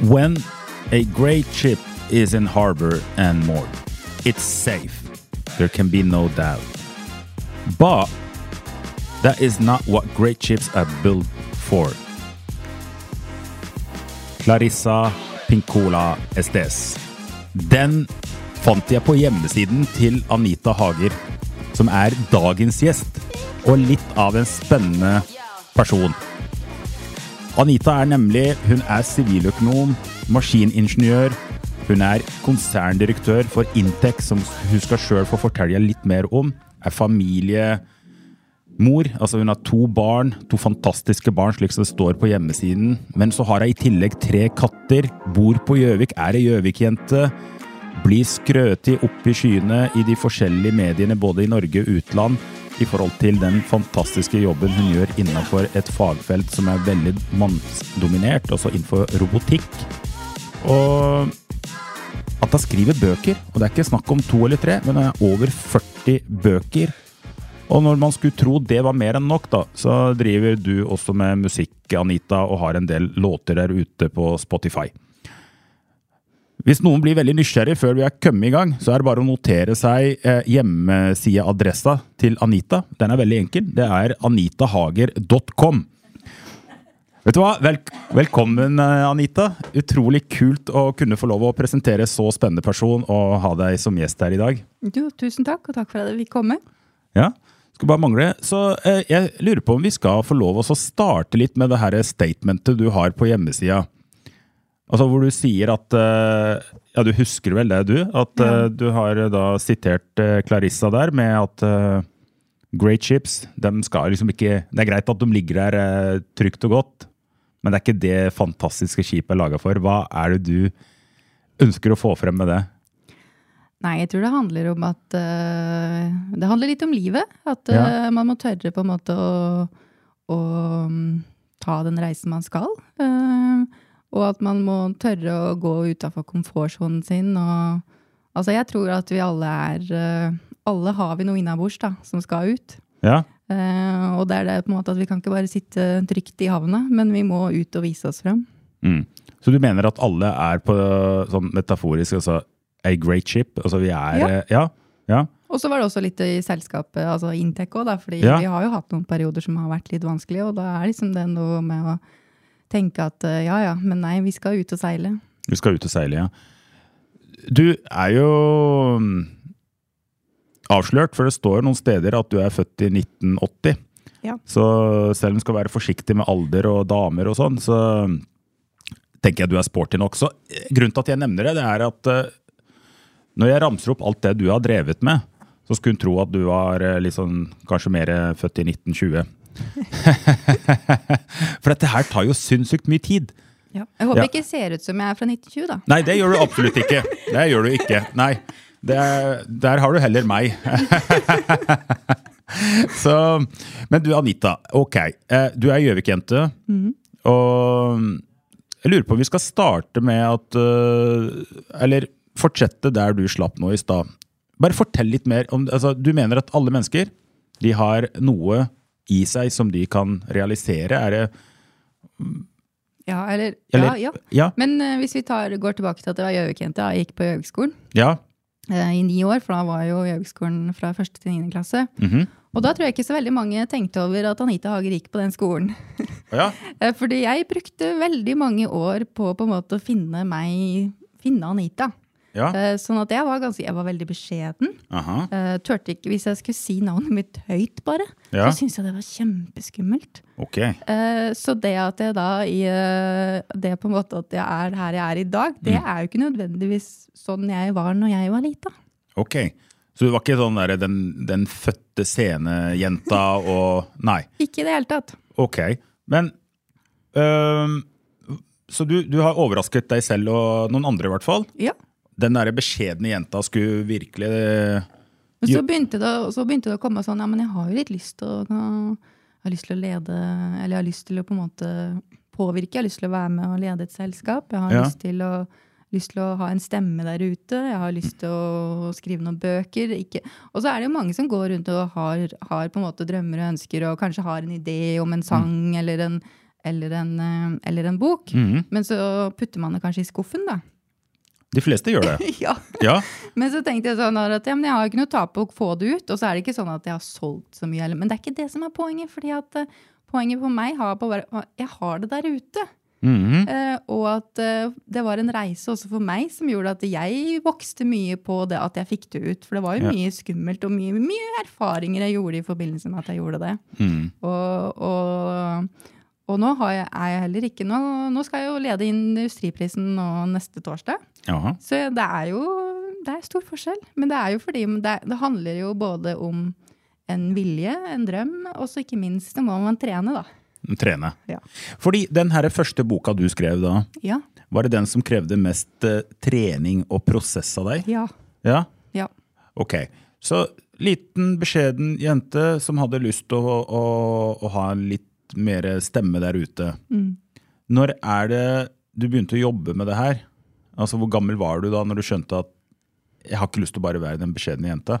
When a great ship is in harbor and moored, it's safe. There can be no doubt. But that is not what great ships are built for. Clarissa Pincola Estes. Den fant jeg på hjemmesiden til Anita Hager, som er dagens gjest, og litt av en spennende person. Anita er nemlig Hun er siviløkonom, maskiningeniør. Hun er konserndirektør for Intec, som hun skal sjøl få fortelle litt mer om. Er familiemor. Altså hun har to barn, to fantastiske barn, slik som det står på hjemmesiden. Men så har hun i tillegg tre katter. Bor på Gjøvik, er ei Gjøvik-jente. Blir skrøtig opp i skyene i de forskjellige mediene, både i Norge og utland i forhold til den fantastiske jobben hun gjør innenfor et fagfelt som er veldig mannsdominert, altså innenfor robotikk. Og at hun skriver bøker, og det er ikke snakk om to eller tre, men det er over 40 bøker. Og når man skulle tro det var mer enn nok, da, så driver du også med musikk, Anita, og har en del låter der ute på Spotify. Hvis noen blir veldig nysgjerrig før vi er kommet i gang, så er det bare å notere seg eh, hjemmesideadressa til Anita. Den er veldig enkel. Det er anitahager.com. Vet du hva? Vel velkommen, eh, Anita. Utrolig kult å kunne få lov å presentere så spennende person og ha deg som gjest her i dag. Jo, tusen takk, og takk for at jeg fikk komme. Ja, skulle bare mangle. Så eh, jeg lurer på om vi skal få lov å starte litt med det her statementet du har på hjemmesida. Altså Hvor du sier at eh, Ja, du husker vel det, du? At Ja. eh, du har eh, da sitert Clarissa der med at great ships, de skal liksom ikke Det er greit at de ligger der trygt og godt, men det er ikke det fantastiske skipet er laga for. Hva er det du ønsker å få frem med det? Nei, jeg tror det handler om at uh, Det handler litt om livet. At Ja. eh, man må tørre på en måte å, å um, ta den reisen man skal. Eh, og at man må tørre å gå utafor komfortsonen sin. Og, altså, jeg tror at vi alle er eh, Alle har vi noe innabords da, som skal ut. Ja, Uh, og det er det på en måte at vi kan ikke bare sitte trygt i havna, men vi må ut og vise oss fram. mm. Så du mener at alle er på sånn metaforisk, altså a great ship? Altså vi er Ja. eh, Ja. ja. Og så var det også litt i selskapet, altså Intec òg, fordi Ja. vi har jo hatt noen perioder som har vært litt vanskelige, og da er liksom det noe med å tenke at eh, ja ja, men nei, vi skal ut og seile. Vi skal ut og seile, ja. Du er jo mm, avslørt, for det står noen steder at du er født i 1980. Ja. Så selv om du skal være forsiktig med alder og damer og sånn, så tenker jeg du er sporty nok. Så eh, grunnen til at jeg nevner det, det er at eh, når jeg ramser opp alt det du har drevet med, så skulle hun tro at du var liksom, kanskje mer født i 1920. For dette her tar jo sinnssykt mye tid. Jeg håper Ja. ikke ser ut som jeg er fra 1920, da. Nei, det gjør du absolutt ikke. Det gjør du ikke. Nei. Det, er- der har du heller meg. Så, men du Anita, ok. eh, Du er Gjøvik-jente. Og jeg lurer på om vi skal starte med at eh, Eller fortsette der du slapp nå i stad. Bare fortell litt mer om altså, Du mener at alle mennesker de har noe i seg som de kan realisere? Er det Ja, eller, Eller- ja, ja. Ja. Men uh, hvis vi tar, går tilbake til at det var Gjøvik-jente, jeg gikk på Gjøvikskolen Ja. uh, i ni år, for da var jo Gjøvikskolen fra første til niende klasse. mhm. Og da tror jeg ikke så veldig mange tenkte over at Anita Hager gikk på den skolen. ja. Eh, Fordi jeg brukte veldig mange år på på å finne meg, finne Anita. Ja. Eh, Sånn at jeg var, ganske, jeg var veldig beskjeden. Aha. Tørte ikke, Hvis jeg skulle si navnet mitt høyt, bare, Ja. så syntes jeg det var kjempeskummelt. Okay. Eh, Så det at jeg da i eh, Det på en måte at jeg er her jeg er i dag, det Mm. er jo ikke nødvendigvis sånn jeg var når jeg var lita. Okay. Så du var ikke sånn der, den, den fødte scenejenta og Nei. Ikke i det hele tatt. Ok. Men øhm, Så du, du har overrasket deg selv og noen andre, i hvert fall. Ja. Den derre beskjedne jenta skulle virkelig Men så begynte, det, så begynte det å komme sånn Ja, men jeg har jo litt lyst til å Jeg har lyst til å lede Eller jeg har lyst til å på en måte påvirke. Jeg har lyst til å være med og lede et selskap. Jeg har Ja. lyst, til å, lyst til å ha en stemme der ute. Jeg har lyst til å skrive noen bøker. Ikke. Og så er det jo mange som går rundt og har, har på en måte drømmer og ønsker, og kanskje har en idé om en sang eller, en, eller, en, eh, eller en bok. Mm. Men så putter man det kanskje i skuffen, da. De fleste gjør det. ja. Ja. Men så tenkte jeg sånn at ja, jeg har ikke noe tap på å få det ut. Og så er det ikke sånn at jeg har solgt så mye. Men det er ikke det som er poenget. fordi at uh, poenget for meg har på Jeg har det der ute. Mm -hmm. uh, og at uh, det var en reise også for meg som gjorde at jeg vokste mye på det at jeg fikk det ut. For det var jo Ja. mye skummelt og mye, mye erfaringer jeg gjorde i forbindelse med at jeg gjorde det. Mm. Og, og, og nå har jeg, er jeg heller ikke nå, nå skal jeg jo lede Industriprisen nå neste torsdag. Aha. Så det er jo det er stor forskjell. Men det er jo fordi det, det handler jo både om en vilje, en drøm, og så ikke minst det må man trene, da. Trene. Ja. Fordi den her første boka du skrev da, Ja. var det den som krevde mest eh, trening og prosess av deg? Ja. Ja? ja. Ok. Så liten, beskjeden jente som hadde lyst til å, å, å ha litt mer stemme der ute. Mm. Når er det du begynte å jobbe med det her? Altså, Hvor gammel var du da når du skjønte at jeg har ikke lyst til å bare være den beskjedne jenta?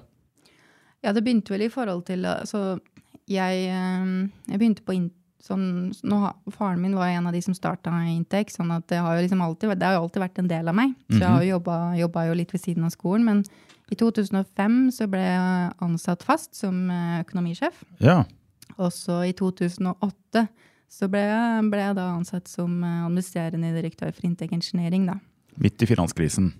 Ja, det begynte vel i forhold til altså, jeg, eh, jeg begynte på sånn, nå, Faren min var en av de som starta Intex, sånn at det har jo liksom alltid, det har jo alltid vært en del av meg. Så jeg har jo jobba, jobba jo litt ved siden av skolen. Men i 2005 så ble jeg ansatt fast som eh, økonomisjef. Ja. Og så i 2008 så ble jeg, ble jeg da ansatt som eh, administrerende direktør for Intec Engineering, da. Midt i finanskrisen.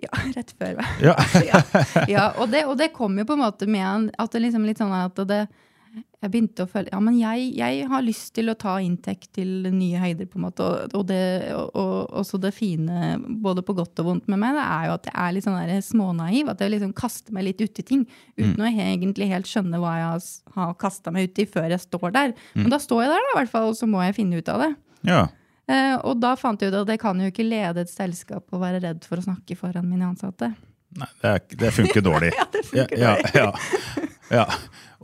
Ja, rett før. Ja. ja, ja og, det, og det kom jo på en måte med at det liksom litt sånn at det jeg begynte å føle Ja, men jeg, jeg har lyst til å ta inntekt til nye høyder, på en måte. Og, og, det, og, og også det fine, både på godt og vondt med meg, det er jo at jeg er litt sånn der smånaiv. At jeg liksom kaster meg litt uti ting uten å egentlig helt skjønne hva jeg har, kasta meg uti før jeg står der. Men da står jeg der, da, i hvert fall, og så må jeg finne ut av det. ja. Eh, og da fant jeg ut at jeg kan jo ikke lede et selskap og være redd for å snakke foran mine ansatte. Nei, det, er, det funker dårlig. Ja, det funker dårlig. Ja, ja. ja.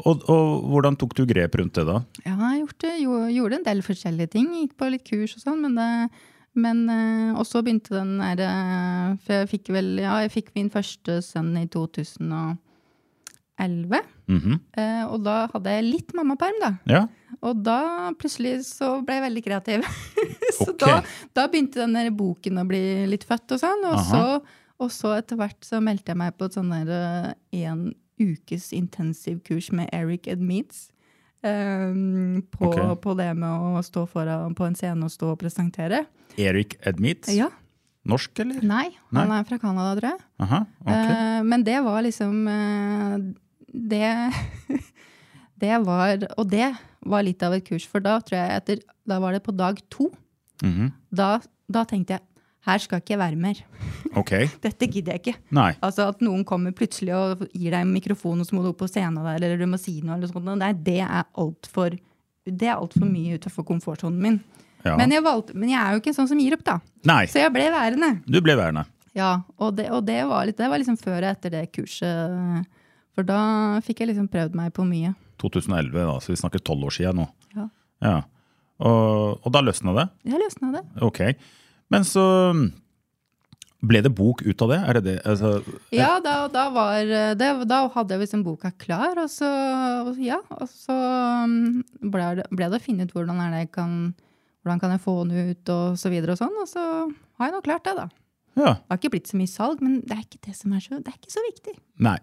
Og, og hvordan tok du grep rundt det da? Ja, jeg gjorde, gjorde en del forskjellige ting. Gikk på litt kurs og sånn, men det men, eh, Og så begynte den der eh, For jeg fikk vel Ja, jeg fikk min første sønn i 2011. Mm -hmm. og da hadde jeg litt mammaperm, da. Ja, Og da plutselig så ble jeg veldig kreativ. så okay. da, da begynte den der boken å bli litt født og sånn. Og, så, og så etter hvert så meldte jeg meg på et sånn der eh, en ukes intensivkurs med Eric Edmeets. Um, på, okay. på det med å stå foran på en scene og stå og presentere. Eric Edmeets? Ja. Norsk, eller? Nei, Nei. han er fra Canada, tror jeg. Aha, ok. uh, men det var liksom uh, Det Det var Og det var litt av et kurs, for da tror jeg etter Da var det på dag to. Mhm. Da, da tenkte jeg her skal ikke jeg være mer. Ok. Dette gidder jeg ikke. Nei. Altså At noen kommer plutselig og gir deg en mikrofon, og så må du opp på scenen der, eller du må si noe. eller sånt. Nei, det er altfor det er mye utenfor komfortsonen min. Ja. Men, jeg valgte, men jeg er jo ikke sånn som gir opp, da. Nei, Så jeg ble værende. du ble værende. Ja, og det, og det, var, litt, det var liksom før og etter det kurset. For da fikk jeg liksom prøvd meg på mye. 2011, da, så vi snakker tolv år siden nå. Ja. Ja. Og, og da løsna det? Jeg løsna det. Ok. Men så ble det bok ut av det? Er det det? Altså, Ja, da, da, var, det, da hadde jeg liksom boka klar, og så, ja, og så um, ble det, ble å finne ut hvordan, det jeg kan, hvordan kan jeg få den ut, og så videre og sånn. Og så har jeg nå klart det, da. ja. Det har ikke blitt så mye salg, men det er ikke det som er så, det er ikke så viktig. Nei.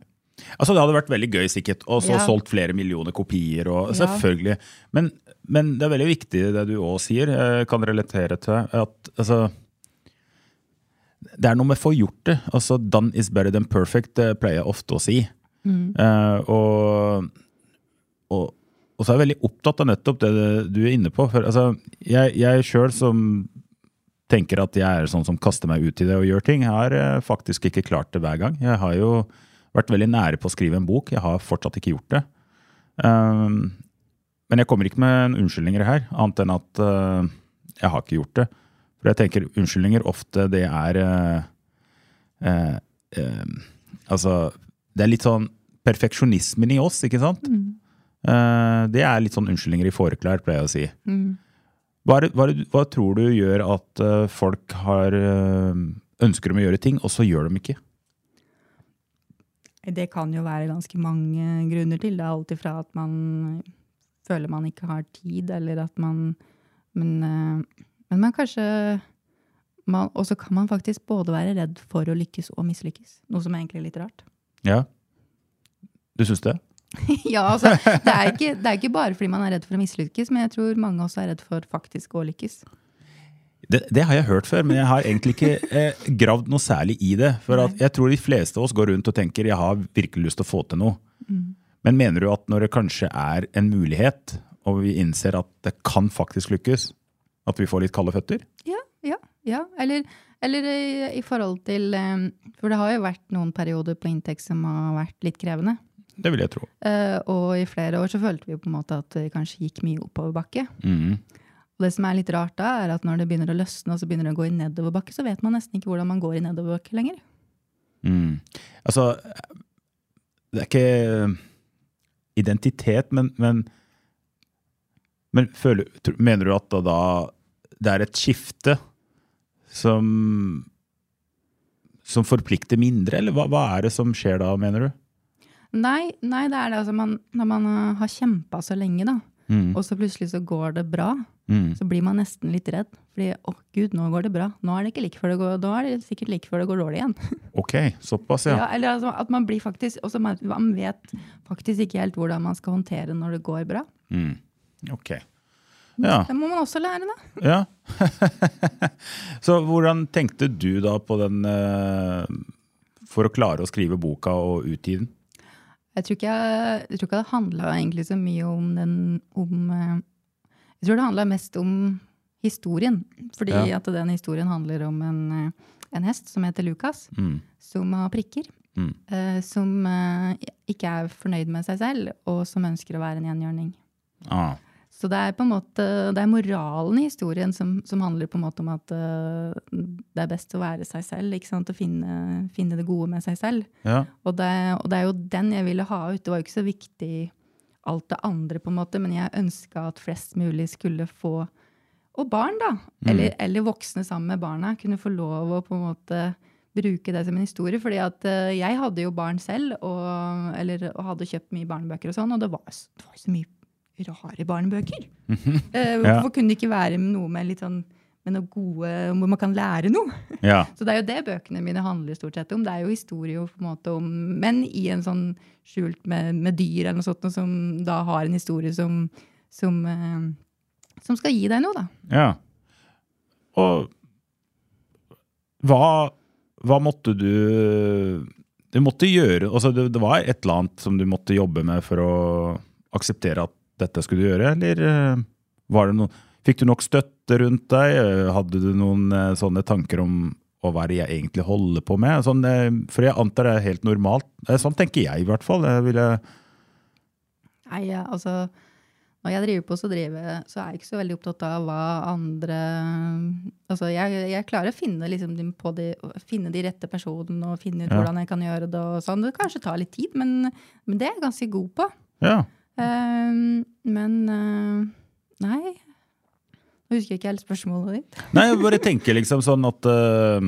Altså Det hadde vært veldig gøy sikkert, og så Ja. solgt flere millioner kopier. og Ja. Selvfølgelig. Men, men det er veldig viktig det du òg sier, kan relatere til. at altså, Det er noe med å få gjort det. altså Done is better than perfect, det pleier jeg ofte å si. Eh, og, og, og så er jeg veldig opptatt av nettopp det du er inne på. For, altså, jeg jeg sjøl som tenker at jeg er sånn som kaster meg ut i det og gjør ting, jeg har eh, faktisk ikke klart det hver gang. Jeg har jo vært veldig nære på å skrive en bok. Jeg har fortsatt ikke gjort det. Um, men jeg kommer ikke med unnskyldninger her, annet enn at uh, jeg har ikke gjort det. For jeg tenker unnskyldninger ofte det er uh, uh, Altså, det er litt sånn perfeksjonismen i oss, ikke sant? det er litt sånn unnskyldninger i fåreklær, pleier jeg å si. Hva, er hva, er hva, tror du gjør at folk har, ønsker om å gjøre ting, og så gjør de ikke? Det kan jo være ganske mange grunner til. Det er alt ifra at man føler man ikke har tid, eller at man Men, men man kanskje Og så kan man faktisk både være redd for å lykkes og mislykkes. Noe som er egentlig litt rart. Ja. Du syns det? ja, altså. Det er, ikke, det er, ikke, bare fordi man er redd for å mislykkes, men jeg tror mange også er redd for faktisk å lykkes. Det, det har jeg hørt før, men jeg har egentlig ikke eh, gravd noe særlig i det. For jeg tror de fleste av oss går rundt og tenker jeg har virkelig lyst til å få til noe. Men mener du at når det kanskje er en mulighet, og vi innser at det kan faktisk lykkes, at vi får litt kalde føtter? Ja, ja. ja. Eller, eller i, i, forhold til eh, For det har jo vært noen perioder på inntekt som har vært litt krevende. Det vil jeg tro. Uh, og i flere år så følte vi på en måte at det kanskje gikk mye oppoverbakke. Mm. Og det som er litt rart da, er at når det begynner å løsne og så begynner det å gå i nedoverbakke, så vet man nesten ikke hvordan man går i nedoverbakke lenger. Mm. Altså, det er ikke identitet, men, men, men føler, mener du at da, det er et skifte som som forplikter mindre, eller hva, hva, er det som skjer da, mener du? Nei, nei det er det altså man, når man har kjempa så lenge, da, mm. og så plutselig så går det bra, mm. så blir man nesten litt redd. Fordi å gud, nå går det bra. Nå er det ikke like før det går, da er det sikkert like før det går dårlig igjen. Ok, såpass, ja. ja eller altså, at man blir faktisk, også man, man, vet faktisk ikke helt hvordan man skal håndtere når det går bra. Mm. Ok. Ja. Det må man også lære, da. Ja. så hvordan tenkte du da på den uh, for å klare å skrive boka og utgi den? Jeg tror ikke, jeg, jeg tror ikke det handla egentlig så mye om den om, uh, Jeg tror det handla mest om historien. Fordi ja. at den historien handler om en, eh, en hest som heter Lukas, mm. som har prikker. Mm. Uh, som uh, ikke er fornøyd med seg selv, og som ønsker å være en gjengjørning. Ah. Så det er på en måte, det er moralen i historien som, som handler på en måte om at uh, det er best å være seg selv. ikke sant? Å finne, finne det gode med seg selv. Ja. Og, det, og, det, er jo den jeg ville ha ut. Det var jo ikke så viktig alt det andre, på en måte, men jeg ønska at flest mulig skulle få og barn, da, mm. eller, eller, voksne sammen med barna, kunne få lov å på en måte bruke det som en historie. fordi at uh, jeg hadde jo barn selv, og, eller, og hadde kjøpt mye barnebøker og sånn, og det var, det var så mye rare barnebøker. uh, hvorfor ja. kunne det ikke være noe med litt sånn med noe gode, hvor man kan lære noe. Ja. Så det er jo det bøkene mine handler stort sett om. Det er jo historie på en måte om menn i en sånn skjult med, med dyr eller noe sånt, som da har en historie som, som uh, som skal gi deg noe, da. Ja. Og hva, hva måtte du Du måtte gjøre altså det, det, var et eller annet som du måtte jobbe med for å akseptere at dette skulle du gjøre, eller eh, var det noe Fikk du nok støtte rundt deg? Hadde du noen eh, sånne tanker om hva er det jeg egentlig holder på med? Sånn, eh, for jeg antar det er helt normalt. Sånn tenker jeg i hvert fall. Jeg ville Nei, altså når jeg driver på, så, driver, så er jeg ikke så veldig opptatt av hva andre Altså, jeg, jeg klarer å finne, liksom, de, finne, de, rette personene og finne ut ja. hvordan jeg kan gjøre det. og sånn. Det kanskje tar litt tid, men, men det er jeg ganske god på. Ja. Um, men uh, Nei. Nå husker ikke helt spørsmålet ditt. Nei, jeg bare tenker liksom sånn at uh,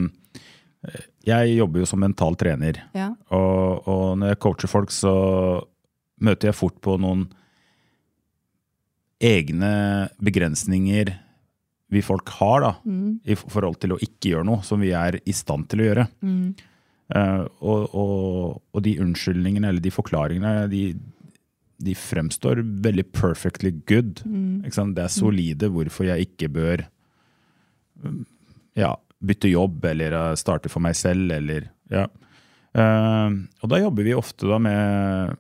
Jeg jobber jo som mental trener. Ja. Og, og når jeg coacher folk, så møter jeg fort på noen egne begrensninger vi folk har da, mm. i forhold til å ikke gjøre noe som vi er i stand til å gjøre. Mm. Uh, og, og, og, de unnskyldningene eller de forklaringene de, de fremstår veldig perfectly good. Mm. Det er mm. solide hvorfor jeg ikke bør ja, bytte jobb eller uh, starte for meg selv. Eller, ja. uh, og da jobber vi ofte med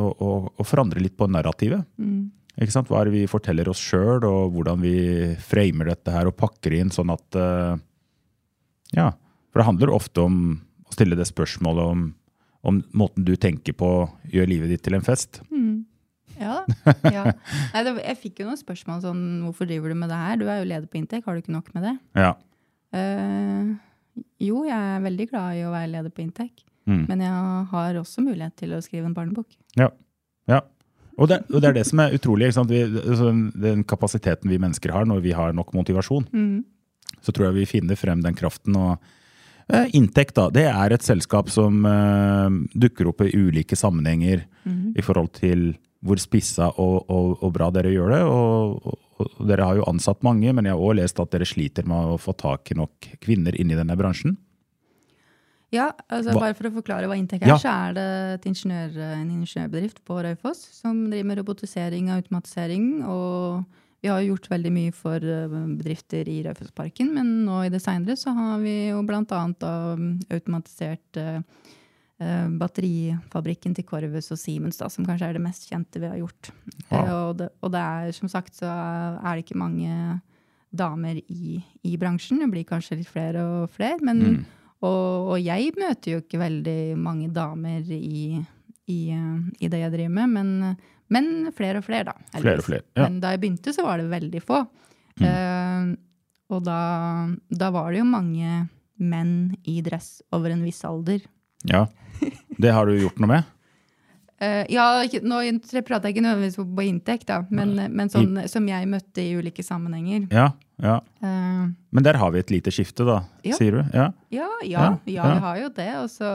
å, å, å forandre litt på narrativet. Mm. Hva er det vi forteller oss sjøl, og hvordan vi framer dette her og pakker inn sånn at uh, Ja. For det handler ofte om å stille det spørsmålet om, om måten du tenker på gjør livet ditt til en fest. Ja. Ja. Nei, det, jeg fikk jo noen spørsmål sånn Hvorfor driver du med det her? Du er jo leder på Intec, har du ikke nok med det? Ja. Uh, jo, jeg er veldig glad i å være leder på Intec. Mm. Men jeg har også mulighet til å skrive en barnebok. Ja. ja. Og, det, og det er det som er utrolig. Vi, altså, den kapasiteten vi mennesker har når vi har nok motivasjon, så tror jeg vi finner frem den kraften. og Inntekt da, det er et selskap som eh, dukker opp i ulike sammenhenger i forhold til hvor spissa og, og, og bra dere gjør det. Og, og, dere har jo ansatt mange, men jeg har òg lest at dere sliter med å få tak i nok kvinner inn i denne bransjen. Ja, altså Hva- Bare for å forklare hva inntekt er, Ja. så er det et ingeniør, en ingeniørbedrift på Raufoss som driver med robotisering og automatisering. Og vi har gjort veldig mye for eh, bedrifter i Raufossparken, men nå i det seinere så har vi jo blant annet automatisert eh, eh, batterifabrikken til Corvus og Siemens, da, som kanskje er det mest kjente vi har gjort. Wow. Og, det, og det er som sagt så er det ikke mange damer i, i bransjen. Det blir kanskje litt flere og flere. Men, og, og jeg møter jo ikke veldig mange damer i, i, i det jeg driver med, men, men flere og flere, da. Flere og flere, ja. Men da jeg begynte, så var det veldig få. Eh, og da, da var det jo mange menn i dress over en viss alder. Ja, Det har du gjort noe med? uh, ja, nå prater jeg ikke nødvendigvis på, inntekt, da, men, men sånn som jeg møtte i ulike sammenhenger. Ja, ja. Uh, Men der har vi et lite skifte, da, Ja. sier du? Ja. Ja, ja, Ja, vi har jo det. Og så,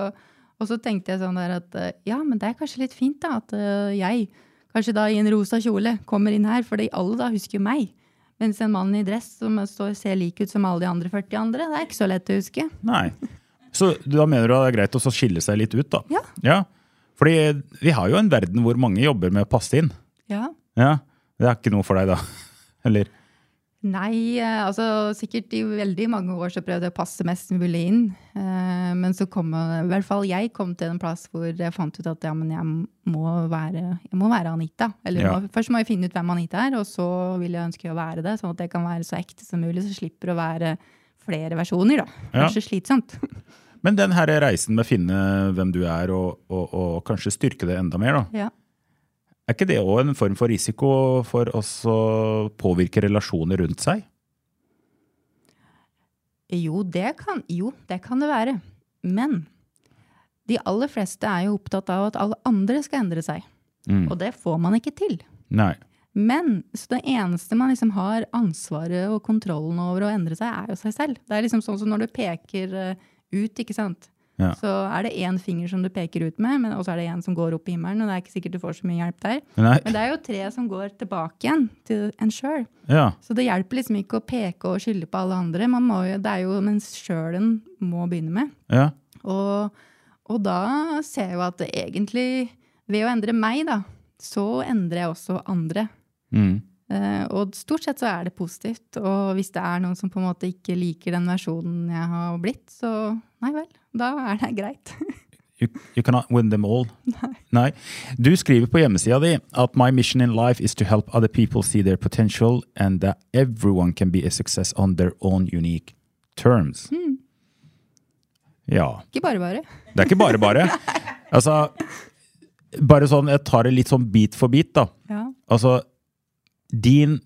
og så tenkte jeg sånn der at ja, men det er kanskje litt fint da, at jeg, kanskje da i en rosa kjole, kommer inn her, fordi alle da husker jo meg. Mens en mann i dress som står, ser lik ut som alle de andre 40 andre, det er ikke så lett å huske. Nei. Så da mener du at det er greit å skille seg litt ut, da? Ja. ja. Fordi vi har jo en verden hvor mange jobber med å passe inn. Ja. Ja. Det er ikke noe for deg, da? Eller? Nei, eh, altså sikkert i veldig mange år så prøvde jeg å passe mest mulig inn. Eh, men så kom jeg, i hvert fall jeg kom til en plass hvor jeg fant ut at ja, men jeg må være, jeg må være Anita. Eller Ja. må, først må jeg finne ut hvem Anita er, og så vil jeg ønske å være det. Sånn at jeg kan være så ekte som mulig, så slipper å være flere versjoner. da. Ja. Kanskje slitsomt. Men den her reisen med å finne hvem du er, og, og, og kanskje styrke det enda mer, da. Ja. Er ikke det òg en form for risiko for oss å påvirke relasjoner rundt seg? Jo det, kan, jo, det kan det være. Men de aller fleste er jo opptatt av at alle andre skal endre seg. Og det får man ikke til. Nei. Men så det eneste man liksom har ansvaret og kontrollen over å endre seg, er jo seg selv. Det er liksom sånn som når du peker eh, ut, ikke sant. Ja. Så er det én finger som du peker ut med, men- og så er det én som går opp i himmelen. Og det er ikke sikkert du får så mye hjelp der. Nei. Men det er jo tre som går tilbake igjen til en sjøl. Ja. Så det hjelper liksom ikke å peke og skylde på alle andre. Man må jo, det er jo mens sjøl en må begynne med. ja. Og, og da ser jeg jo at egentlig, ved å endre meg, da, så endrer jeg også andre. Mm. Eh, og stort sett så er det positivt. Og hvis det er noen som på en måte ikke liker den versjonen jeg har blitt, så nei vel, da er det greit. You, you cannot win them all. Nei. Du skriver på hjemmesida di at my mission in life is to help other people see their potential and that everyone can be a success on their own unique terms. Ja. Ikke bare bare. Det er ikke bare bare. Altså, bare sånn, jeg tar det litt sånn bit for bit, da. Ja. Altså, din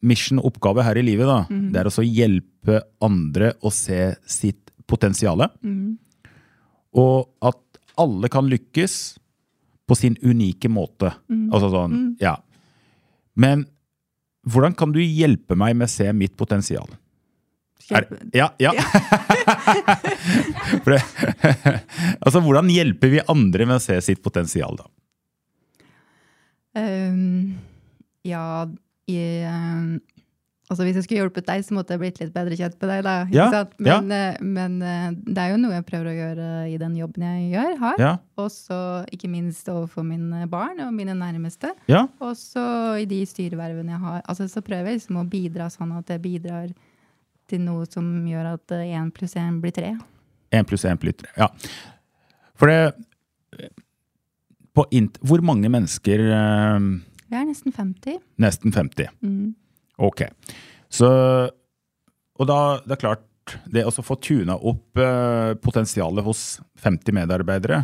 mission og oppgave her i livet, da, det er å hjelpe andre å se sitt potensiale. Og at alle kan lykkes på sin unike måte. Altså sånn, ja. Men hvordan kan du hjelpe meg med å se mitt potensial? Er, ja, ja. Det, altså, hvordan hjelper vi andre med å se sitt potensial, da? Um, ja, i, ehm, altså hvis jeg skulle hjulpet deg, så måtte jeg blitt litt bedre kjent med deg. da. Ja, sant? Men, eh, men eh, det er jo noe jeg prøver å gjøre i den jobben jeg gjør, har. Ja, Og så ikke minst overfor mine barn og mine nærmeste. ja, Og så i de styrevervene jeg har. Altså, så prøver jeg liksom å bidra sånn at jeg bidrar til noe som gjør at én pluss én blir tre. Én pluss én blir tre. Ja. For det Hvor mange mennesker eh, Vi er nesten 50. Nesten 50. Mm. Ok. Så Og da det er klart Det å få tuna opp eh, potensialet hos 50 medarbeidere,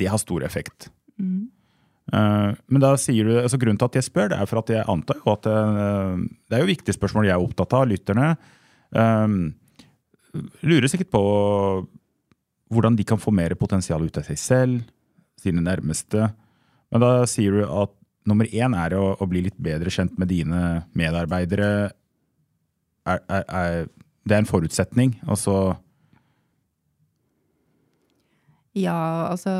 det har stor effekt. Eh, men da sier du, altså grunnen til at jeg spør, det er for at jeg antar jo at eh, det er jo viktige spørsmål jeg er opptatt av, lytterne. eh, lurer sikkert på hvordan de kan få mer potensial ut av seg selv, sine nærmeste. Men da sier du at nummer én er å, å bli litt bedre kjent med dine medarbeidere. Er, er, er, det er en forutsetning. Altså Ja, altså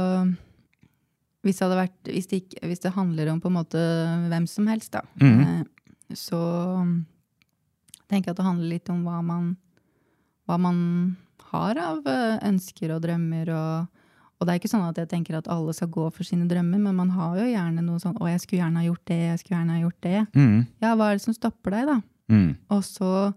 hvis det, vært, hvis, det ikke, hvis det handler om på en måte hvem som helst, da, mm. så tenker jeg at det handler litt om hva man, hva man har av eh, ønsker og drømmer. Og, og det er ikke sånn at jeg tenker at alle skal gå for sine drømmer, men man har jo gjerne noe sånn 'Å, jeg skulle gjerne ha gjort det, jeg skulle gjerne ha gjort det'. mm, Ja, hva er det som stopper deg, da? mm, Og så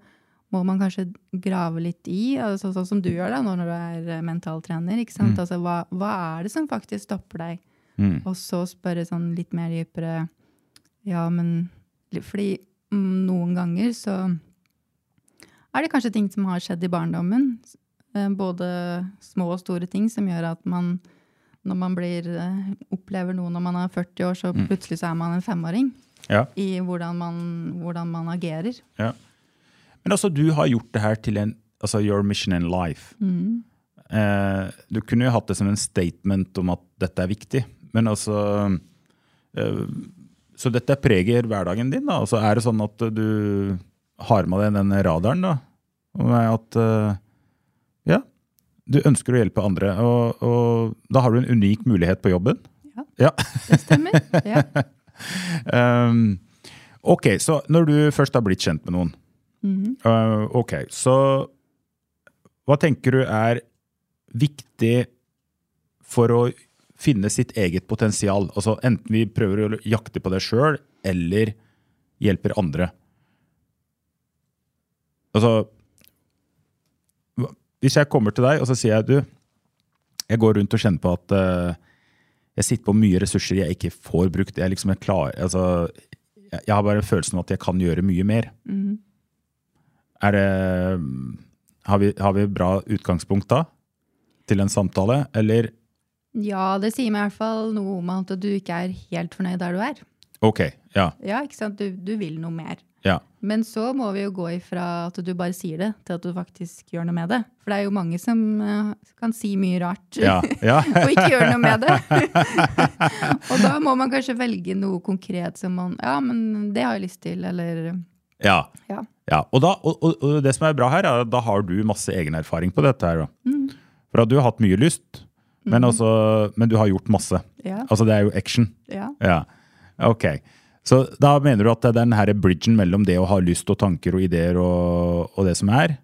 må man kanskje grave litt i, altså, sånn som du gjør da, når du er eh, mentaltrener. ikke sant? Altså, hva, hva er det som faktisk stopper deg? mm, Og så spørre sånn litt mer dypere Ja, men Fordi mm, noen ganger så er det kanskje ting som har skjedd i barndommen. Eh, Både små og store ting som gjør at man når man blir, eh, opplever noe når man er 40 år, så plutselig så er man en femåring ja. i hvordan man, hvordan man agerer. Ja. Men altså, du har gjort det her til en altså your mission in life. Eh, du kunne jo hatt det som en statement om at dette er viktig, men altså eh, Så dette preger hverdagen din, da? Altså, er det sånn at du har med deg den radaren, da? At eh, du ønsker å hjelpe andre, og, og da har du en unik mulighet på jobben? Ja. ja. Det stemmer. Ja. Um, ok, så når du først har blitt kjent med noen, uh, ok, så hva tenker du er viktig for å finne sitt eget potensial? Altså enten vi prøver å jakte på det sjøl, eller hjelper andre. Altså Hvis jeg kommer til deg og så sier jeg du, jeg går rundt og kjenner på at uh, jeg sitter på mye ressurser jeg ikke får brukt. Jeg, liksom er klar, altså, jeg, har bare følelsen av at jeg kan gjøre mye mer. Er det har vi, har vi bra utgangspunkt da? Til en samtale? Eller ja, det sier meg i hvert fall noe om at du ikke er helt fornøyd der du er. Ok, ja. Ja, ikke sant? Du, du vil noe mer. Ja. Men så må vi jo gå ifra at du bare sier det, til at du faktisk gjør noe med det. For det er jo mange som eh, kan si mye rart Ja, ja. og ikke gjøre noe med det. og da må man kanskje velge noe konkret som man Ja, men det har jeg lyst til, eller ja. Ja. ja. Og, da, og, og, og det som er bra her, er at da har du masse egen erfaring på dette. her. Mm. For at du har hatt mye lyst, men, også, men du har gjort masse. Ja. Altså det er jo action. ja. Ja, ok. Så da mener du at det er den her bridgen mellom det å ha lyst og tanker og ideer og, og det som er,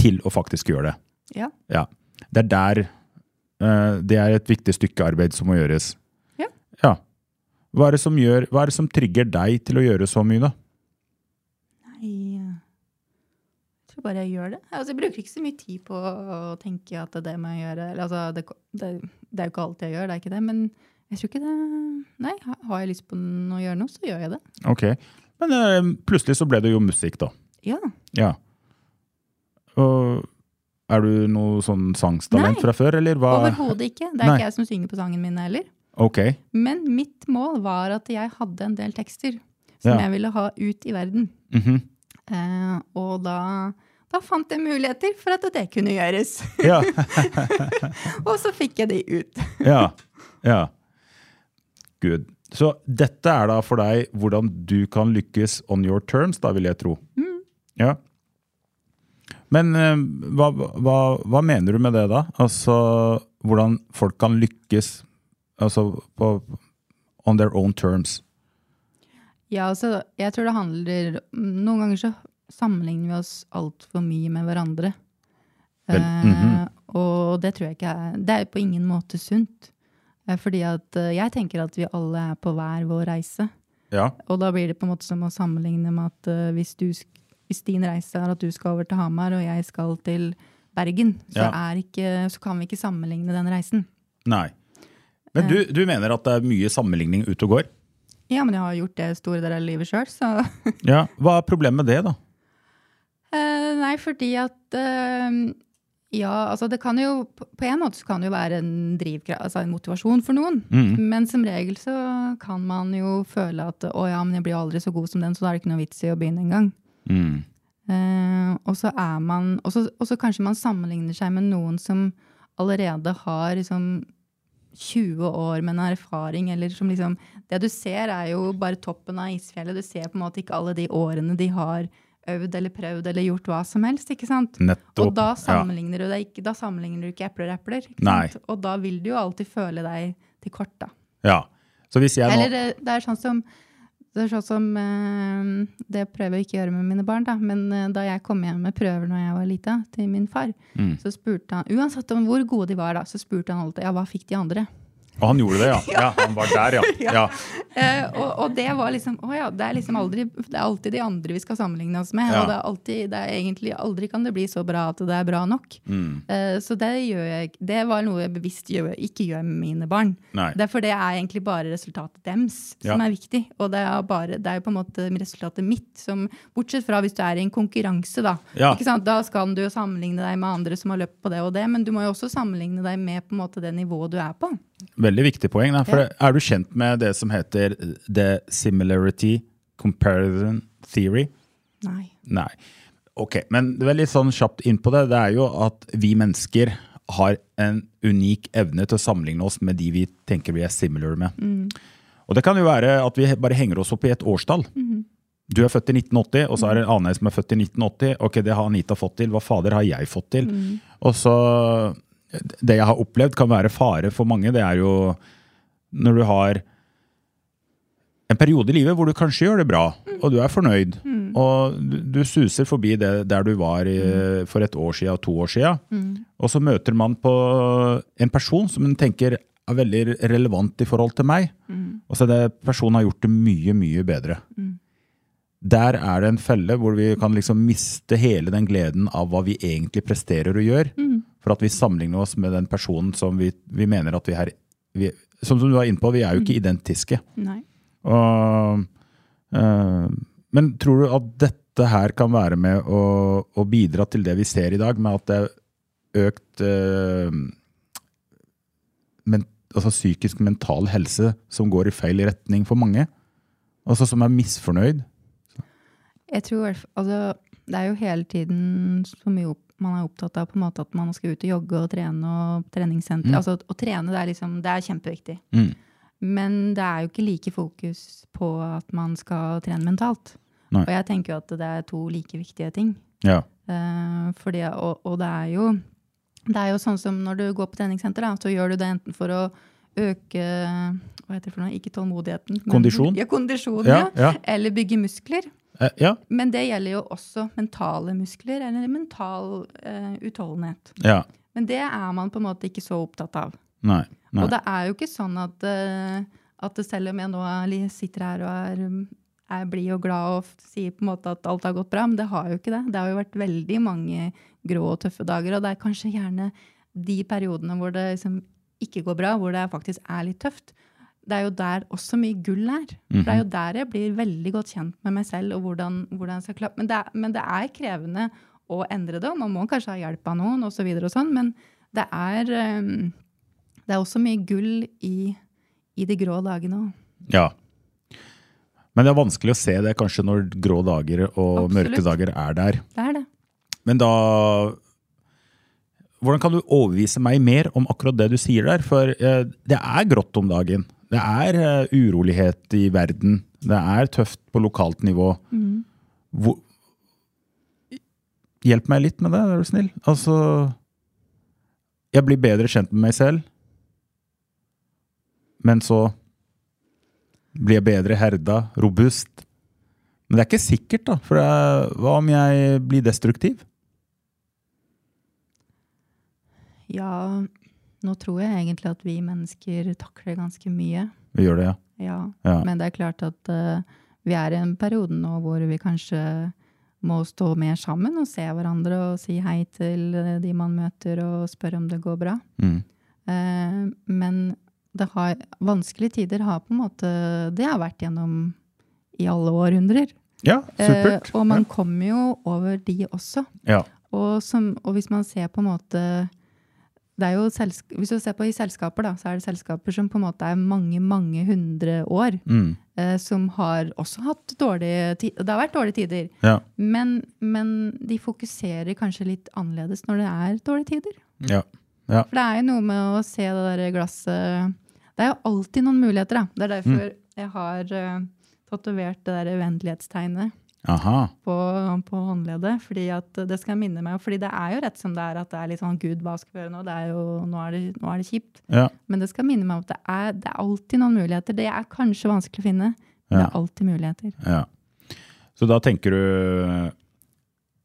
til å faktisk gjøre det. ja. Ja. Det er der eh, Det er et viktig stykke arbeid som må gjøres. Ja. Ja. Hva er det som, gjør, hva er det som trigger deg til å gjøre så mye, da? Nei eh, Jeg tror bare jeg gjør det. Altså, jeg bruker ikke så mye tid på å tenke at det er det må jeg gjøre. Eller, altså, det, det, det er jo ikke alt jeg gjør, det er ikke det. Men jeg tror ikke det Nei, har jeg lyst på å gjøre noe, så gjør jeg det. Ok. Men uh, plutselig så ble det jo musikk, da. Ja. Ja. Og er du noe sånn sangstalent Nei. fra før, eller hva? Overhodet ikke. Det er Nei. ikke jeg som synger på sangen min heller. Ok. Men mitt mål var at jeg hadde en del tekster som Ja. jeg ville ha ut i verden. Mhm. uh, og da, da fant jeg muligheter for at det kunne gjøres. Ja. og så fikk jeg de ut. ja. Ja. Good. Så dette er da for deg hvordan du kan lykkes on your terms, da vil jeg tro. Ja. Men eh, hva, hva, hva mener du med det, da? Altså hvordan folk kan lykkes altså på on their own terms. Ja, altså, jeg tror det handler Noen ganger så sammenligner vi oss altfor mye med hverandre. Vel, eh, og det tror jeg ikke er Det er på ingen måte sunt. Eh, fordi at eh, jeg tenker at vi alle er på hver vår reise. Ja. Og da blir det på en måte som å sammenligne med at eh, hvis, du, hvis din reise er at du skal over til Hamar, og jeg skal til Bergen, så, Ja. ikke, så kan vi ikke sammenligne den reisen. Nei. Men du, du mener at det er mye sammenligning ute og går? Ja, men jeg har gjort det store deler av livet sjøl, så Ja. Hva er problemet med det, da? Eh, nei, fordi at eh, Ja, altså det kan jo På en måte så kan det jo være en drivkraft, altså en motivasjon for noen. Mm. Men som regel så kan man jo føle at å ja, men jeg blir aldri så god som den, så da er det ikke noe vits i å begynne engang. Mm. Uh, og så er man Og så og så kanskje man sammenligner seg med noen som allerede har liksom 20 år med en erfaring, eller som liksom Det du ser, er jo bare toppen av isfjellet. Du ser på en måte ikke alle de årene de har øvd eller prøvd eller gjort hva som helst. ikke sant? Nettopp. Og da ja. sammenligner du deg ikke, da sammenligner du ikke epler og epler. Og da vil du jo alltid føle deg til kort, da. ja. Så hvis jeg nå Eller det, det er sånn som det er sånn som eh, Det prøver jeg ikke å gjøre med mine barn, da. Men eh, da jeg kom hjem med prøver når jeg var lita, til min far, Mm. så spurte han Uansett om hvor gode de var, da, så spurte han alltid ja, hva fikk de andre. Og han gjorde det, ja. ja. Han var der, ja. ja. Uh, og, og det var liksom Å ja, det er liksom aldri Det er alltid de andre vi skal sammenligne oss med. Ja. Og det er alltid Det er egentlig aldri kan det bli så bra at det er bra nok. Mm. Uh, så det gjør jeg Det var noe jeg bevisst gjør, ikke gjør med mine barn. Nei. Det er for det er egentlig bare resultatet dems som Ja. er viktig. Og det er, bare, det er på en måte resultatet mitt som Bortsett fra hvis du er i en konkurranse, da. Ja. Ikke sant? Da skal du jo sammenligne deg med andre som har løpt på det og det, men du må jo også sammenligne deg med på en måte det nivået du er på. Veldig viktig poeng. Da. For Ja. Er du kjent med det som heter the similarity comparison theory? Nei. Nei. Ok, men det er litt sånn kjapt inn på det. Det er jo at vi mennesker har en unik evne til å sammenligne oss med de vi tenker vi er similar med. Og det kan jo være at vi bare henger oss opp i et årstall. Du er født i 1980, og så er det en annen som er født i 1980. Ok, det har Anita fått til. Hva fader har jeg fått til? Og så Det jeg har opplevd, kan være fare for mange. Det er jo når du har en periode i livet hvor du kanskje gjør det bra, og du er fornøyd, og du, du suser forbi det der du var i, for et år siden og to år siden, og så møter man på en person som en tenker er veldig relevant i forhold til meg, og så er det personen har gjort det mye, mye bedre. Der er det en felle hvor vi kan liksom miste hele den gleden av hva vi egentlig presterer og gjør, for at vi sammenligner oss med den personen som vi, vi mener at vi er vi, Som du var inne på, vi er jo ikke identiske. Nei. Og, øh, men tror du at dette her kan være med å, å bidra til det vi ser i dag, med at det er økt øh, men, altså psykisk mental helse som går i feil retning for mange? Altså som er misfornøyd? Jeg tror, altså, det er jo hele tiden så mye opp, man er opptatt av på en måte at man skal ut og jogge og trene og treningssenter. Altså, å trene det er, liksom, det er kjempeviktig. Mm. Men det er jo ikke like fokus på at man skal trene mentalt. Nei. Og jeg tenker jo at det er to like viktige ting. Ja. Uh, fordi, og, og det er jo det er jo sånn som når du går på treningssenter, da, så gjør du det enten for å øke hva heter det for noe? Ikke tålmodigheten. men- Kondisjon? Ja, kondisjon, ja. ja. Eller bygge muskler. Eh, ja. Men det gjelder jo også mentale muskler, eller mental eh, utholdenhet. ja. Men det er man på en måte ikke så opptatt av. Nei. Nei. Og det er jo ikke sånn at, eh, at selv om jeg nå er, sitter her og er, er blid og glad og sier på en måte at alt har gått bra, men det har jo ikke det. Det har jo vært veldig mange grå og tøffe dager, og det er kanskje gjerne de periodene hvor det liksom ikke går bra, hvor det faktisk er litt tøft. Det er jo der også mye gull er. For det er jo der jeg blir veldig godt kjent med meg selv. og hvordan, hvordan jeg skal klappe. Men det, men det er krevende å endre det, og man må kanskje ha hjelp av noen, og så og sånn, men det er, um, det er også mye gull i, i de grå dagene òg. Ja. Men det er vanskelig å se det kanskje når grå dager og Absolutt. mørke dager er der. Det er det. Men da Hvordan kan du overbevise meg mer om akkurat det du sier der? For eh, det er grått om dagen. Det er eh, urolighet i verden. Det er tøft på lokalt nivå. Hvor, hjelp meg litt med det, er du snill. Altså Jeg blir bedre kjent med meg selv. Men så blir jeg bedre herda, robust. Men det er ikke sikkert, da. For er, hva om jeg blir destruktiv? Ja, nå tror jeg egentlig at vi mennesker takler ganske mye. Vi gjør det, ja. Ja. Ja. Men det er klart at uh, vi er i en periode nå hvor vi kanskje må stå mer sammen og se hverandre og si hei til eh, de man møter og spørre om det går bra. Mm. Uh, men det har, vanskelige tider har på en måte Det har vært gjennom i alle århundrer. Ja, supert. Uh, og man kommer jo over de også. ja. Og, som, og hvis man ser på en måte jo selsk Hvis du ser på i selskaper, da, så er det selskaper som på en måte er mange, mange hundre år. Mm. Eh, som har også hatt dårlige tider. Det har vært dårlige tider. Ja. Men, men de fokuserer kanskje litt annerledes når det er dårlige tider. Ja. ja. For det er jo noe med å se det der glasset Det er jo alltid noen muligheter, da. Det er derfor Mm. jeg har uh, tatovert det der uendelighetstegnet Aha. På, på håndleddet. Fordi at det skal minne meg Fordi det er jo rett som det er at det er litt sånn Gud, hva skal vi gjøre nå? Det er jo, nå, er det, nå er det kjipt. Ja. Men det skal minne meg om at det er, det er alltid noen muligheter. Det er kanskje vanskelig å finne, men det er alltid muligheter. ja. Så da tenker du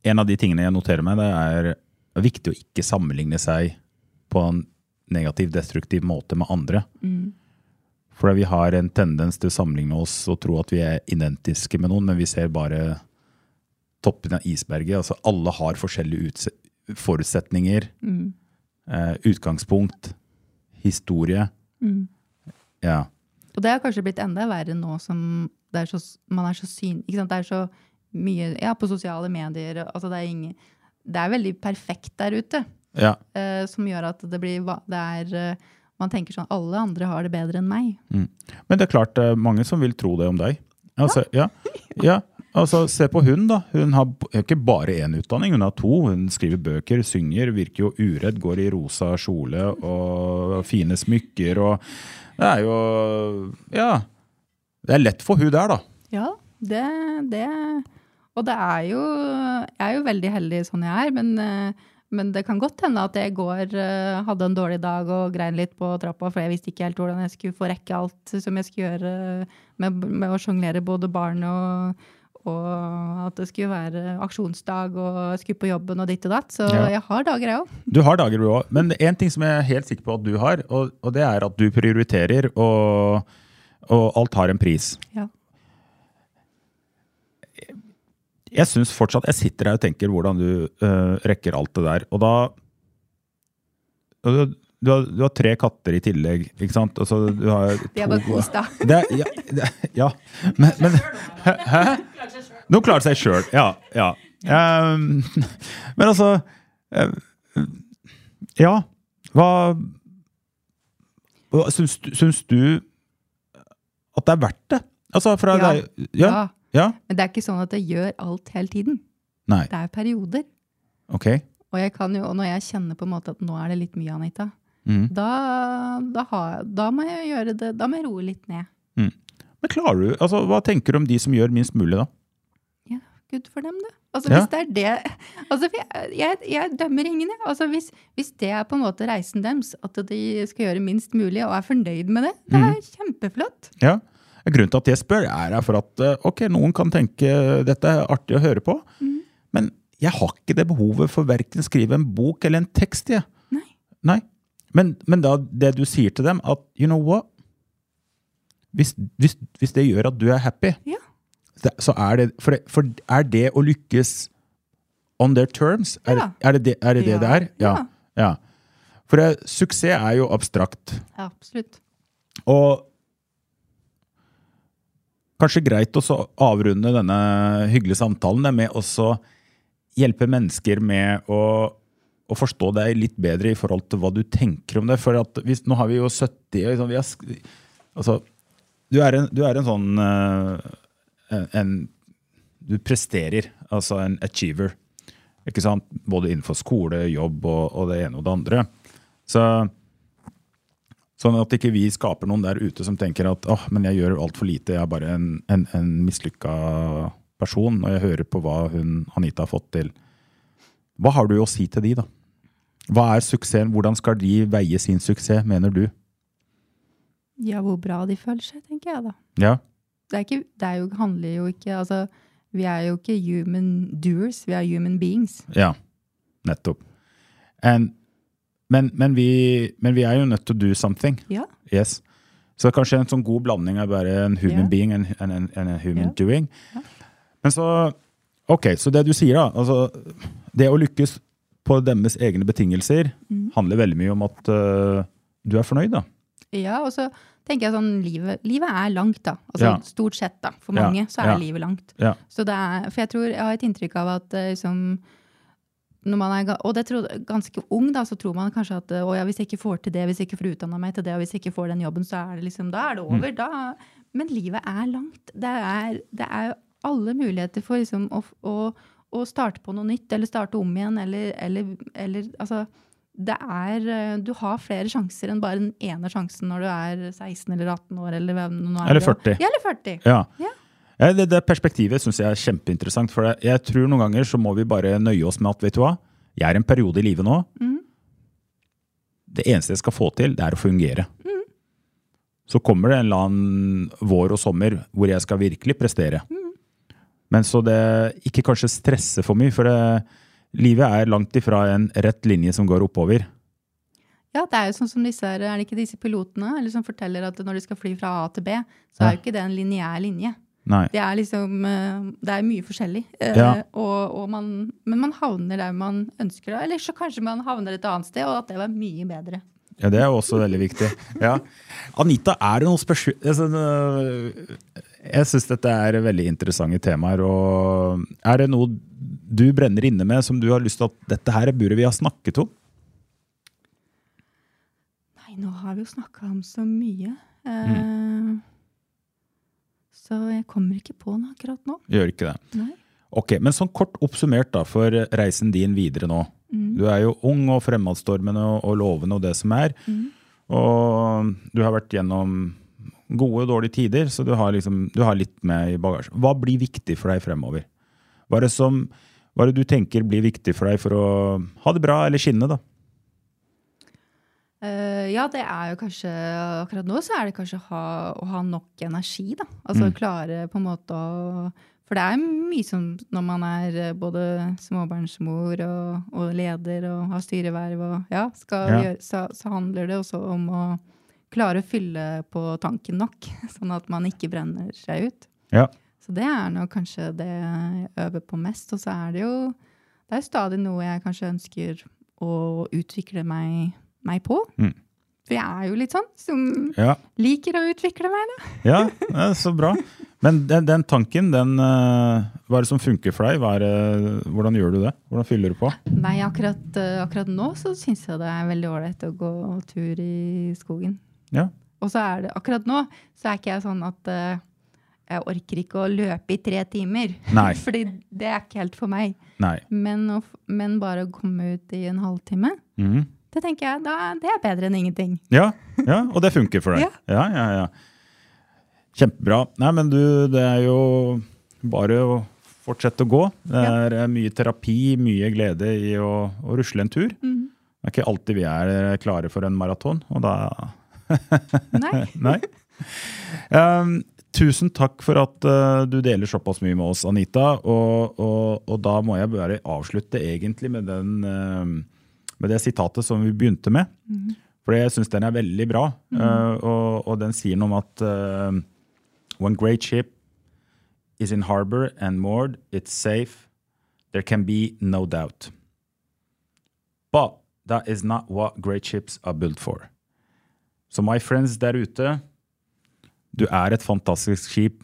En av de tingene jeg noterer meg, det er viktig å ikke sammenligne seg på en negativ, destruktiv måte med andre. For vi har en tendens til å sammenligne oss og tro at vi er identiske med noen, men vi ser bare toppen av isberget. Altså alle har forskjellige forutsetninger. forutsetninger, eh, utgangspunkt, historie. Ja. Og det har kanskje blitt enda verre nå som er så, man er så synlig. Det er så mye ja, på sosiale medier. Altså det, er ingen, det er veldig perfekt der ute. ja. eh, som gjør at det blir det er, eh, Man tenker sånn alle andre har det bedre enn meg. Men det er klart det er mange som vil tro det om deg. Altså, ja. Ja. Altså, se på hun, da. Hun har ikke bare én utdanning, hun har to. Hun skriver bøker, synger, virker jo uredd, går i rosa kjole og fine smykker og Det er jo Ja. Det er lett for hun der, da. Ja, det, det Og det er jo Jeg er jo veldig heldig sånn jeg er, men, eh, men det kan godt hende at jeg i går eh, hadde en dårlig dag og grein litt på trappa, for jeg visste ikke helt hvordan jeg skulle få rekke alt som jeg skulle gjøre med, med å sjonglere både barn og og at det skulle være aksjonsdag og jeg skulle på jobben og ditt og datt. Så Ja. jeg har dager, jeg òg. Du har dager, du òg. Men én ting som jeg er helt sikker på at du har, og, og det er at du prioriterer, og, og alt har en pris. Ja. Jeg syns fortsatt Jeg sitter her og tenker hvordan du uh, rekker alt det der. Og da og du, du, har, du har tre katter i tillegg, ikke sant? Altså, du har De er bare kos, da. Det, ja, det, ja. Men, men Hæ? De klarer seg sjøl, ja. ja. Um, men altså eh, Ja. Hva, hva syns, du- syns du at det er verdt det? Altså, fra Ja. deg ja. Ja. Ja. Men det er ikke sånn at jeg gjør alt hele tiden. Nei. Det er perioder. Ok. Og, jeg kan jo, og når jeg kjenner på en måte at nå er det litt mye, Anita, Mm. da, da, har, da må jeg gjøre det, da må jeg roe litt ned. Men klarer du, altså, Hva tenker du om de som gjør minst mulig, da? Ja, good for dem, du. Altså, Ja. Hvis det er det altså, jeg, jeg, jeg dømmer ingen, jeg. Altså, hvis, hvis det er på en måte reisen deres, at de skal gjøre minst mulig og er fornøyd med det, det er kjempeflott. Ja. Grunnen til at jeg spør, er for at eh, ok, noen kan tenke dette er artig å høre på, men jeg har ikke det behovet for verken skrive en bok eller en tekst. Jeg. Nei. Nei. Men, men da det du sier til dem, at you know what Hvis, hvis, hvis det gjør at du er happy, Ja. så er det for, for er det å lykkes on their terms? Er, Ja. er det er det, det, Ja. det er? Ja. ja. For uh, suksess er jo abstrakt. Ja, absolutt. Og kanskje greit å avrunde denne hyggelige samtalen med å hjelpe mennesker med å, å forstå deg litt bedre i forhold til hva du tenker om det. For hvis, nå har vi jo 70 liksom, vi har, altså, du, er en, du er en sånn eh, en, en Du presterer, altså en achiever. Både innenfor skole, jobb og, og det ene og det andre. Så Sånn at ikke vi skaper noen der ute som tenker at åh, men jeg gjør altfor lite, jeg er bare en, en, en mislykka person Og jeg hører på hva hun Anita har fått til. Hva har du å si til de, da? Hva er suksessen? Hvordan skal de veie sin suksess, mener du? Ja, hvor bra de føler seg, tenker jeg da. Ja? Det, er ikke, det er jo, handler jo ikke altså, Vi er jo ikke human doers, vi er human beings. Ja. Nettopp. And, men, men, vi, men vi er jo nødt til å do something. Ja. Yes. Så kanskje en sånn god blanding er bare en human Ja. being and, and, and, and a human Ja. doing. Men så Ok, så det du sier, da. Altså, det å lykkes på deres egne betingelser Mm. handler veldig mye om at uh, du er fornøyd, da. Ja, og så tenker jeg sånn, livet, livet er langt da. Altså stort sett da. For mange så er livet langt. Ja. Så det er, for jeg tror, jeg har et inntrykk av at liksom, man er, og det tror, ganske ung, da, så tror man kanskje at å, ja, hvis jeg ikke får til det, hvis jeg ikke får utdanna meg til det, og hvis jeg ikke får den jobben, så er det liksom, da er det over. Da, men livet er langt. Det er, det er jo alle muligheter for liksom, å, å, å starte på noe nytt, eller starte om igjen, eller, eller, eller altså det er, Du har flere sjanser enn bare den ene sjansen når du er 16 eller 18 år. Eller, er. Eller 40. Ja, eller 40. Ja. Ja. Ja, Det, det perspektivet syns jeg er kjempeinteressant. For jeg, jeg tror noen ganger så må vi bare nøye oss med at vet du hva, jeg er en periode i livet nå. Det eneste jeg skal få til, det er å fungere. Så kommer det en eller annen vår og sommer hvor jeg skal virkelig prestere. Men så det ikke kanskje stresse for mye, for det, livet er langt ifra en rett linje som går oppover. Ja, det er jo sånn som disse, er det ikke disse pilotene eller som forteller at når de skal fly fra A til B, så er jo ikke det en lineær linje. Nei. Det er liksom eh, Det er mye forskjellig. Eh, Ja. Og, og man, men man havner der man ønsker det. Eller så kanskje man havner et annet sted, og at det var mye bedre. Ja, det er jo også veldig viktig. Ja. Anita, er det noe spesielt altså, øh, Jeg syns dette er veldig interessante temaer. og Er det noe du brenner inne med som du har lyst til at dette her burde vi ha snakket om? Nei, nå har vi jo snakka om så mye. Mm. Mm. Så jeg kommer ikke på noe akkurat nå. Gjør ikke det. Nei. Ok, Men sånn kort oppsummert da, for reisen din videre nå. Du er jo ung og fremadstormende og, og lovende og det som er. Og du har vært gjennom gode og dårlige tider, så du har, liksom, du har litt med i bagasjen. Hva blir viktig for deg fremover? Hva er, det som, hva er det du tenker blir viktig for deg for å ha det bra eller skinne? da? Eh, ja, det er jo kanskje Akkurat nå så er det kanskje ha, å ha nok energi, da. Altså klare på en måte å For det er mye som når man er eh, både småbarnsmor og, og leder og har styreverv og ja, skal Ja. Gjøre, så, så handler det også om å klare å fylle på tanken nok, sånn at man ikke brenner seg ut. Ja. Så det er nok kanskje det jeg øver på mest. Og så er det jo det er stadig noe jeg kanskje ønsker å utvikle meg, meg på. Mm. For jeg er jo litt sånn som Ja, liker å utvikle meg, da. ja det er så bra. Men den, den tanken, den, eh, hva er det som funker for deg? Det, hvordan gjør du det? Hvordan fyller du på? Nei, akkurat, eh, akkurat nå så syns jeg det er veldig ålreit å gå tur i skogen. Ja. Og så er det akkurat nå så er ikke jeg sånn at eh, jeg orker ikke å løpe i tre timer. Nei. Fordi det er ikke helt for meg. Nei. Men, å, men bare å komme ut i en halvtime, Mhm. Det tenker jeg, da, det er bedre enn ingenting. Ja, ja, og det funker for deg. Ja. Ja, ja. Kjempebra. Nei, men du, det er jo bare å fortsette å gå. Det er ja. mye terapi, mye glede i å, å rusle en tur. Mm. Det er ikke alltid vi er eh, klare for en maraton, og da Nei. Nei. Um, tusen takk for at uh, du deler såpass mye med oss, Anita. Og, og, og da må jeg bare avslutte egentlig med, den, eh, med det sitatet som vi begynte med. For jeg syns den er veldig bra. eh, og, og den sier noe om at uh, When great ship is in harbor and moored, it's safe. There can be no doubt. But that is not what great ships are built for. Så my friends der ute, du er et fantastisk skip,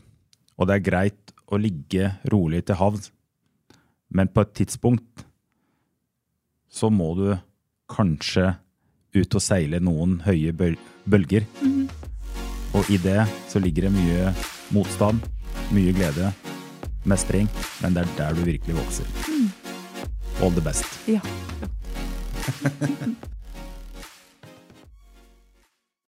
og det er greit å ligge rolig til havn, Men på et tidspunkt så må du kanskje ut og seile noen høye bøl bølger. Og i det så ligger det mye motstand, mye glede, mestring, men det er der du virkelig vokser. All the best. Ja.